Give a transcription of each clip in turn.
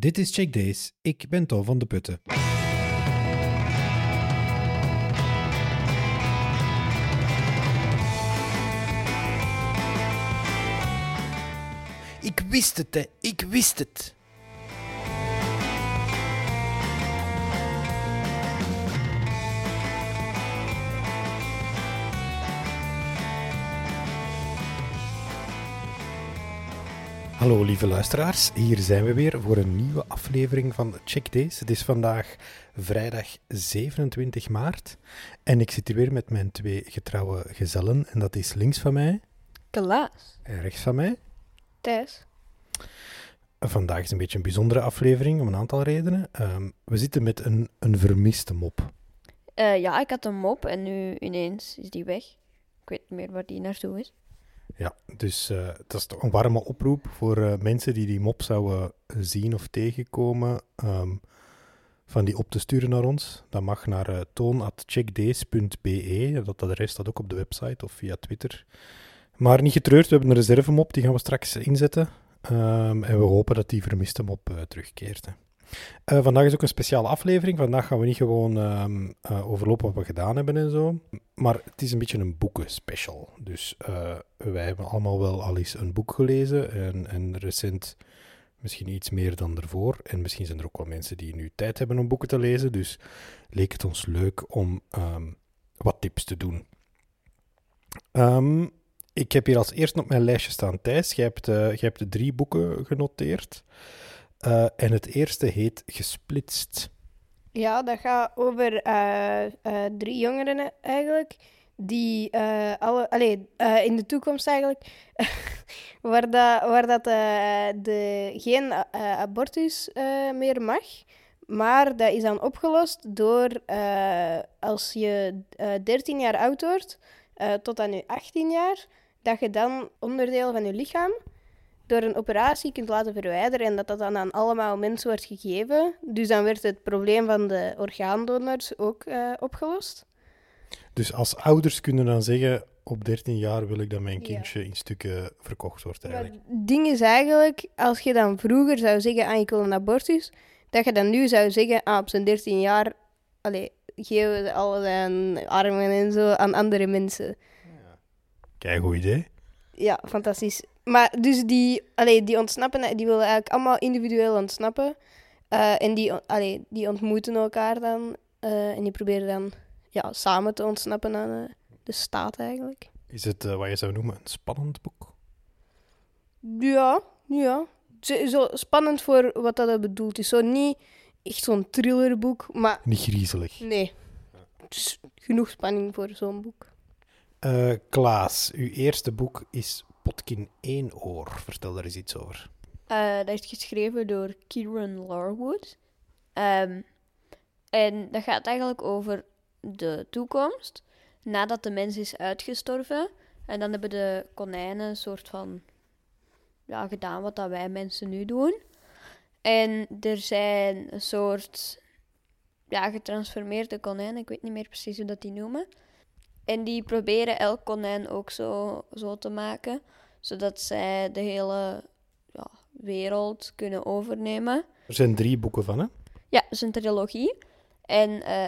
Dit is Check Days. Ik ben Tom van de Putten. Ik wist het, hè. Ik wist het. Hallo lieve luisteraars, hier zijn we weer voor een nieuwe aflevering van Check Days. Het is vandaag vrijdag 27 maart en ik zit hier weer met mijn twee getrouwe gezellen. En dat is links van mij Klaas. en rechts van mij. Thijs. Vandaag is een beetje een bijzondere aflevering om een aantal redenen. Ehm, we zitten met een, een vermiste mop. Eh, ja, ik had een mop en nu ineens is die weg. Ik weet niet meer waar die naartoe is. Ja, dus eh, dat is toch een warme oproep voor eh, mensen die die mop zouden zien of tegenkomen, ehm, van die op te sturen naar ons. Dat mag naar uh, toon.checkdays.be. Dat adres staat ook op de website of via Twitter. Maar niet getreurd, we hebben een reservemop, die gaan we straks inzetten. Ehm, en we hopen dat die vermiste mop terugkeert. Uh, vandaag is ook een speciale aflevering. Vandaag gaan we niet gewoon um, uh, overlopen wat we gedaan hebben en zo. Maar het is een beetje een boekenspecial. Dus uh, wij hebben allemaal wel al eens een boek gelezen. En, en recent misschien iets meer dan ervoor. En misschien zijn er ook wel mensen die nu tijd hebben om boeken te lezen. Dus leek het ons leuk om um, wat tips te doen. Um, ik heb hier als eerste op mijn lijstje staan, Thijs. Jij hebt, jij hebt de drie boeken genoteerd. Uh, en het eerste heet Gesplitst. Ja, dat gaat over uh, uh, drie jongeren eigenlijk. Die alle, allee, in de toekomst eigenlijk, waar dat, waar dat de, geen abortus meer mag. Maar dat is dan opgelost door als je 13 jaar oud wordt, tot aan je 18 jaar, dat je dan onderdeel van je lichaam door een operatie kunt laten verwijderen en dat dat dan aan allemaal mensen wordt gegeven. Dus dan werd het probleem van de orgaandonors ook uh, opgelost. Dus als ouders kunnen dan zeggen, op 13 jaar wil ik dat mijn kindje ja. in stukken verkocht wordt eigenlijk. Het ding is eigenlijk, als je dan vroeger zou zeggen, ah, ik wil een abortus, dat je dan nu zou zeggen, ah, op zijn 13 jaar, allee, geven we al zijn armen en zo aan andere mensen. Ja. Kijk, goed idee. Ja, fantastisch. Maar dus die, allee, die ontsnappen, die willen eigenlijk allemaal individueel ontsnappen. Uh, en die, allee, die ontmoeten elkaar dan. Uh, en die proberen dan ja, samen te ontsnappen aan uh, de staat eigenlijk. Is het wat je zou noemen een spannend boek? Ja, ja. Zo, zo spannend voor wat dat bedoelt is. Zo niet echt zo'n thrillerboek, maar... Niet griezelig. Nee. Dus genoeg spanning voor zo'n boek. Klaas, uw eerste boek is Potkin Eenoor. Vertel daar eens iets over. Uh, dat is geschreven door Kieran Larwood. Um, en dat gaat eigenlijk over de toekomst. Nadat de mens is uitgestorven. En dan hebben de konijnen een soort van... Ja, gedaan wat dat wij mensen nu doen. En er zijn een soort... Ja, getransformeerde konijnen. Ik weet niet meer precies hoe dat die noemen. En die proberen elk konijn ook zo, zo te maken, zodat zij de hele ja, wereld kunnen overnemen. Er zijn drie boeken van, hè? Ja, het is een trilogie. En uh,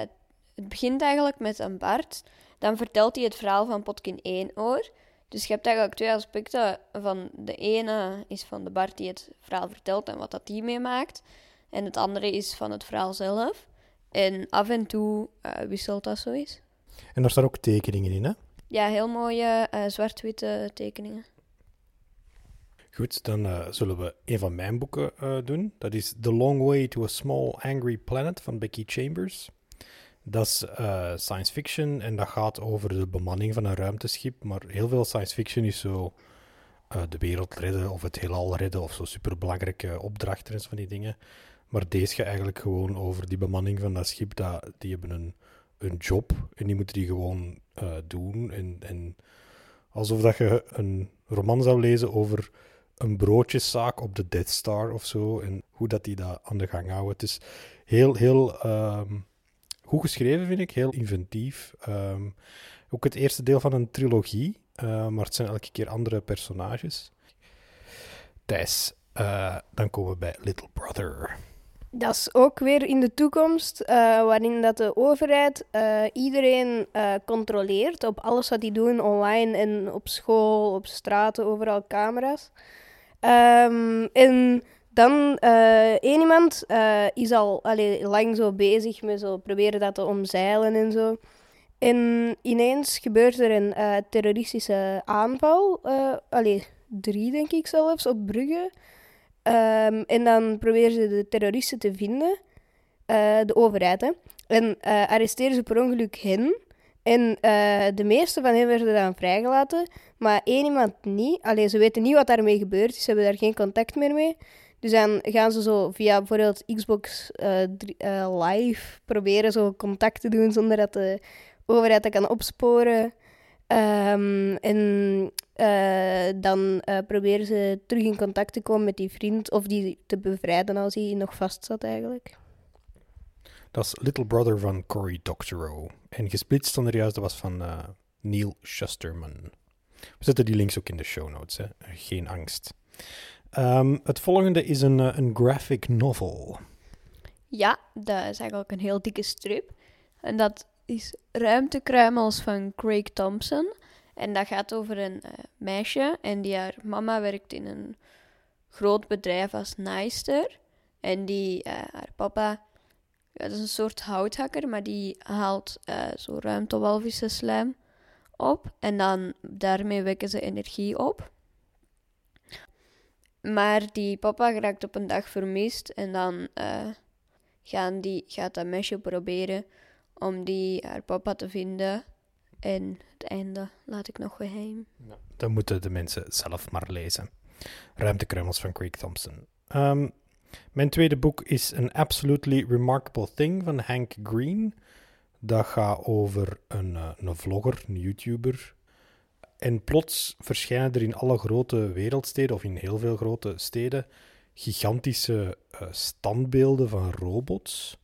het begint eigenlijk met een Bart. Dan vertelt hij het verhaal van Potkin Eenoor. Dus je hebt eigenlijk twee aspecten. Van de ene is van de Bart die het verhaal vertelt en wat dat die meemaakt. En het andere is van het verhaal zelf. En af en toe uh, wisselt dat zo eens. En daar staan ook tekeningen in, hè? Ja, heel mooie uh, zwart-witte tekeningen. Goed, dan uh, zullen we een van mijn boeken uh, doen. Dat is The Long Way to a Small Angry Planet van Becky Chambers. Dat is science fiction en dat gaat over de bemanning van een ruimteschip. Maar heel veel science fiction is zo de wereld redden of het heelal redden of zo superbelangrijke opdrachten en zo van die dingen. Maar deze gaat eigenlijk gewoon over die bemanning van dat schip. Dat, die hebben een een job en die moeten die gewoon uh, doen. En, en alsof dat je een roman zou lezen over een broodjeszaak op de Death Star of zo. En hoe dat die dat aan de gang houden. Het is heel, heel um, goed geschreven, vind ik. Heel inventief. Um, ook het eerste deel van een trilogie. Uh, maar het zijn elke keer andere personages. Thijs, Eh, dan komen we bij Little Brother. Dat is ook weer in de toekomst, eh, waarin dat de overheid eh, iedereen eh, controleert op alles wat die doen online en op school, op straten, overal camera's. Ehm, en dan één iemand is al allee, lang zo bezig met zo proberen dat te omzeilen en zo. En ineens gebeurt er een terroristische aanval, allee, drie denk ik zelfs, op Brugge. Ehm, en dan proberen ze de terroristen te vinden, eh, de overheid, hè. En eh, arresteren ze per ongeluk hen. En eh, de meeste van hen werden dan vrijgelaten, maar één iemand niet. Allee, ze weten niet wat daarmee gebeurd is, ze hebben daar geen contact meer mee. Dus dan gaan ze zo via bijvoorbeeld Xbox Live proberen zo contact te doen zonder dat de overheid dat kan opsporen. Ehm, en eh, dan eh, proberen ze terug in contact te komen met die vriend of die te bevrijden als hij nog vast zat eigenlijk. Dat is Little Brother van Cory Doctorow. En gesplitst dan er juist, dat was van eh, Neil Shusterman. We zetten die links ook in de show notes, hè. geen angst. Ehm, het volgende is een, een graphic novel. Ja, dat is eigenlijk een heel dikke strip. En dat is Ruimtekruimels van Craig Thompson. En dat gaat over een eh, meisje en die haar mama werkt in een groot bedrijf als naaister. En die, eh, haar papa, ja, dat is een soort houthakker, maar die haalt eh, zo ruimtewalvissen slijm op. En dan daarmee wekken ze energie op. Maar die papa geraakt op een dag vermist en dan gaan die, gaat dat meisje proberen om die haar papa te vinden. En het einde laat ik nog geheim. Dan moeten de mensen zelf maar lezen. Ruimtekruimels van Craig Thompson. Ehm, mijn tweede boek is An Absolutely Remarkable Thing van Hank Green. Dat gaat over een, eh, een vlogger, een YouTuber. En plots verschijnen er in alle grote wereldsteden, of in heel veel grote steden, gigantische eh, standbeelden van robots.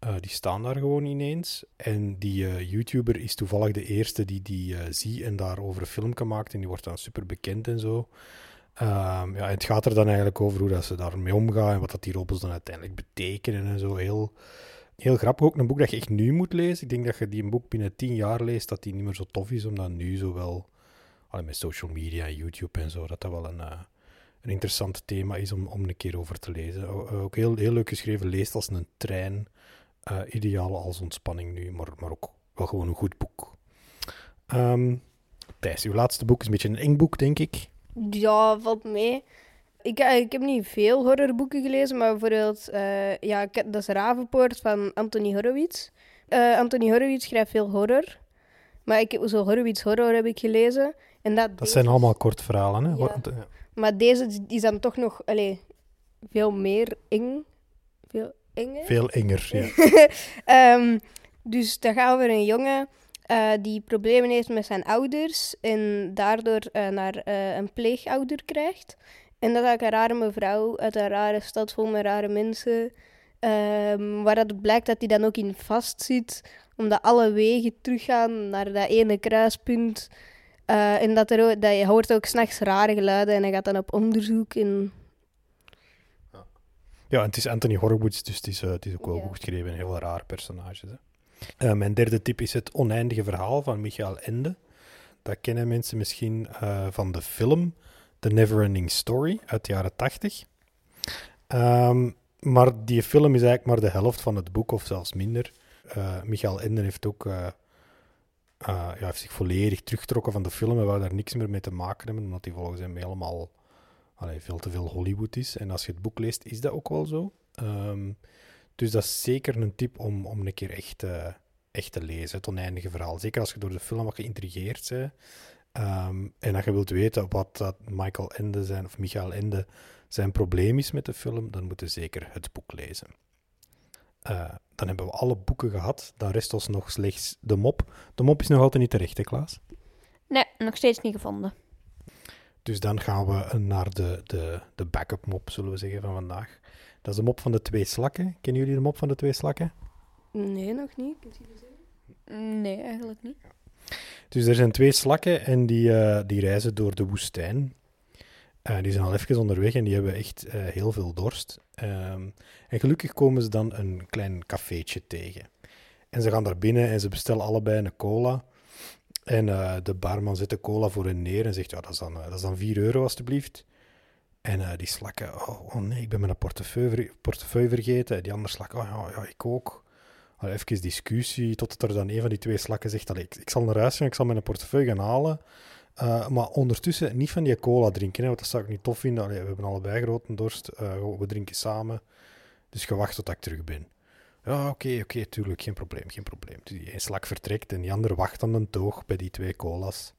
Eh, die staan daar gewoon ineens. En die eh, YouTuber is toevallig de eerste die die eh ziet en daarover een filmpje maakt. En die wordt dan super bekend en zo. Ehm, ja, het gaat er dan eigenlijk over hoe dat ze daarmee omgaan en wat dat die robots dan uiteindelijk betekenen en zo. Heel, heel grappig. Ook een boek dat je echt nu moet lezen. Ik denk dat je die een boek binnen tien jaar leest, dat die niet meer zo tof is, omdat nu zo wel, allee, met social media en YouTube en zo, dat dat wel een, een interessant thema is om, om een keer over te lezen. Ook heel, heel leuk geschreven, leest als een trein. Eh, ideaal als ontspanning nu, maar, maar ook wel gewoon een goed boek. Ehm Thijs, uw laatste boek is een beetje een eng boek, denk ik. Ja, valt mee. Ik, eh, ik heb niet veel horrorboeken gelezen, maar bijvoorbeeld, eh, ja, dat is Ravenpoort van Anthony Horowitz. Anthony Horowitz schrijft veel horror, maar ik heb zo Horowitz horror heb ik gelezen. En dat, Dat zijn allemaal kort verhalen, hè? Ja. Maar deze is dan toch nog, allee, veel meer eng. Veel enger, ja. Ehm, dus dat gaat over een jongen eh, die problemen heeft met zijn ouders en daardoor eh, naar eh, een pleegouder krijgt. En dat is eigenlijk een rare mevrouw uit een rare stad vol met rare mensen. ehm, waar dat blijkt dat hij dan ook in vastzit, omdat alle wegen teruggaan naar dat ene kruispunt. En dat, er dat je hoort ook s'nachts rare geluiden en hij gaat dan op onderzoek. En Ja, en het is Anthony Horowitz, dus het is, eh, het is ook wel Ja. goed geschreven. Een heel raar personage. Hè. Eh, mijn derde tip is Het Oneindige Verhaal van Michael Ende. Dat kennen mensen misschien eh, van de film The Neverending Story uit de jaren 80. Ehm, maar die film is eigenlijk maar de helft van het boek, of zelfs minder. Eh Michael Ende heeft ook ja, heeft zich volledig teruggetrokken van de film en wou daar niks meer mee te maken hebben, omdat hij volgens hem helemaal allee, veel te veel Hollywood is. En als je het boek leest, is dat ook wel zo. Ehm, dus dat is zeker een tip om, om een keer echt, eh, echt te lezen, het oneindige verhaal. Zeker als je door de film wat geïntrigeerd bent. Ehm, en als je wilt weten wat dat Michael Ende zijn, of Michael Ende zijn probleem is met de film, dan moet je zeker het boek lezen. Eh, dan hebben we alle boeken gehad. Dan rest ons nog slechts de mop. De mop is nog altijd niet terecht, hè, Klaas? Nee, nog steeds niet gevonden. Dus dan gaan we naar de, de, de backup mop, zullen we zeggen, van vandaag. Dat is de mop van de twee slakken. Kennen jullie de mop van de twee slakken? nee, nog niet. Kun je dat zeggen? Nee, eigenlijk niet. Dus er zijn twee slakken en die, eh, die reizen door de woestijn. Eh, die zijn al even onderweg en die hebben echt eh, heel veel dorst. Ehm, en gelukkig komen ze dan een klein cafeetje tegen. En ze gaan daar binnen en ze bestellen allebei een cola. En eh, de barman zet de cola voor hen neer en zegt, ja, dat is dan, dat is dan 4 euro alstublieft. En die slakken, oh, oh, nee, ik ben mijn portefeuille, portefeuille vergeten. En die andere slak, oh ja, ja ik ook. Allee, even discussie, totdat er dan een van die twee slakken zegt, ik, ik zal naar huis gaan, ik zal mijn portefeuille gaan halen. Maar ondertussen niet van die cola drinken, hè, want dat zou ik niet tof vinden. Allee, we hebben allebei grote dorst, we drinken samen. Dus je wacht tot ik terug ben. Ja, oké, oké, tuurlijk, geen probleem, geen probleem. Dus die een slak vertrekt en die andere wacht aan een toog bij die twee cola's.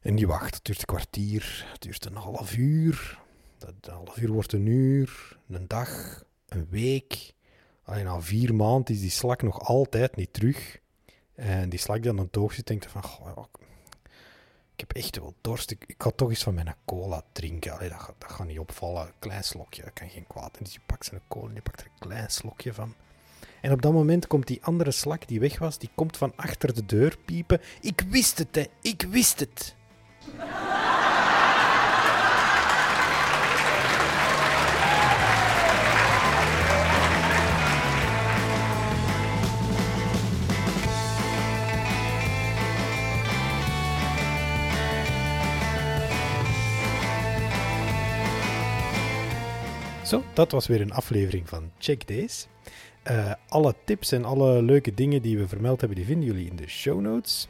En die wacht, het duurt een kwartier, het duurt een half uur. Dat, een half uur wordt een uur, een dag, een week. Alleen na vier maanden is die slak nog altijd niet terug. En die slak die aan een toog zit, denkt van, goh, ik heb echt wel dorst. Ik, ik ga toch eens van mijn cola drinken. Dat, dat gaat niet opvallen. klein slokje, dat kan geen kwaad. En dus je pakt zijn cola en je pakt er een klein slokje van. En op dat moment komt die andere slak die weg was, die komt van achter de deur piepen. Ik wist het, hè. Ik wist het. Zo, dat was weer een aflevering van Check Days. Uh, alle tips en alle leuke dingen die we vermeld hebben, die vinden jullie in de show notes.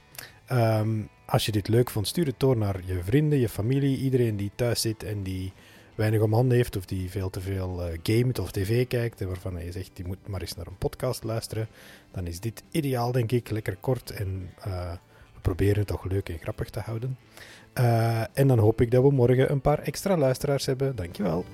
Um, als je dit leuk vond, stuur het door naar je vrienden, je familie, iedereen die thuis zit en die weinig om handen heeft of die veel te veel uh, gamet of tv kijkt en waarvan je zegt, die moet maar eens naar een podcast luisteren. Dan is dit ideaal, denk ik. Lekker kort en uh, we proberen het toch leuk en grappig te houden. En dan hoop ik dat we morgen een paar extra luisteraars hebben. Dankjewel.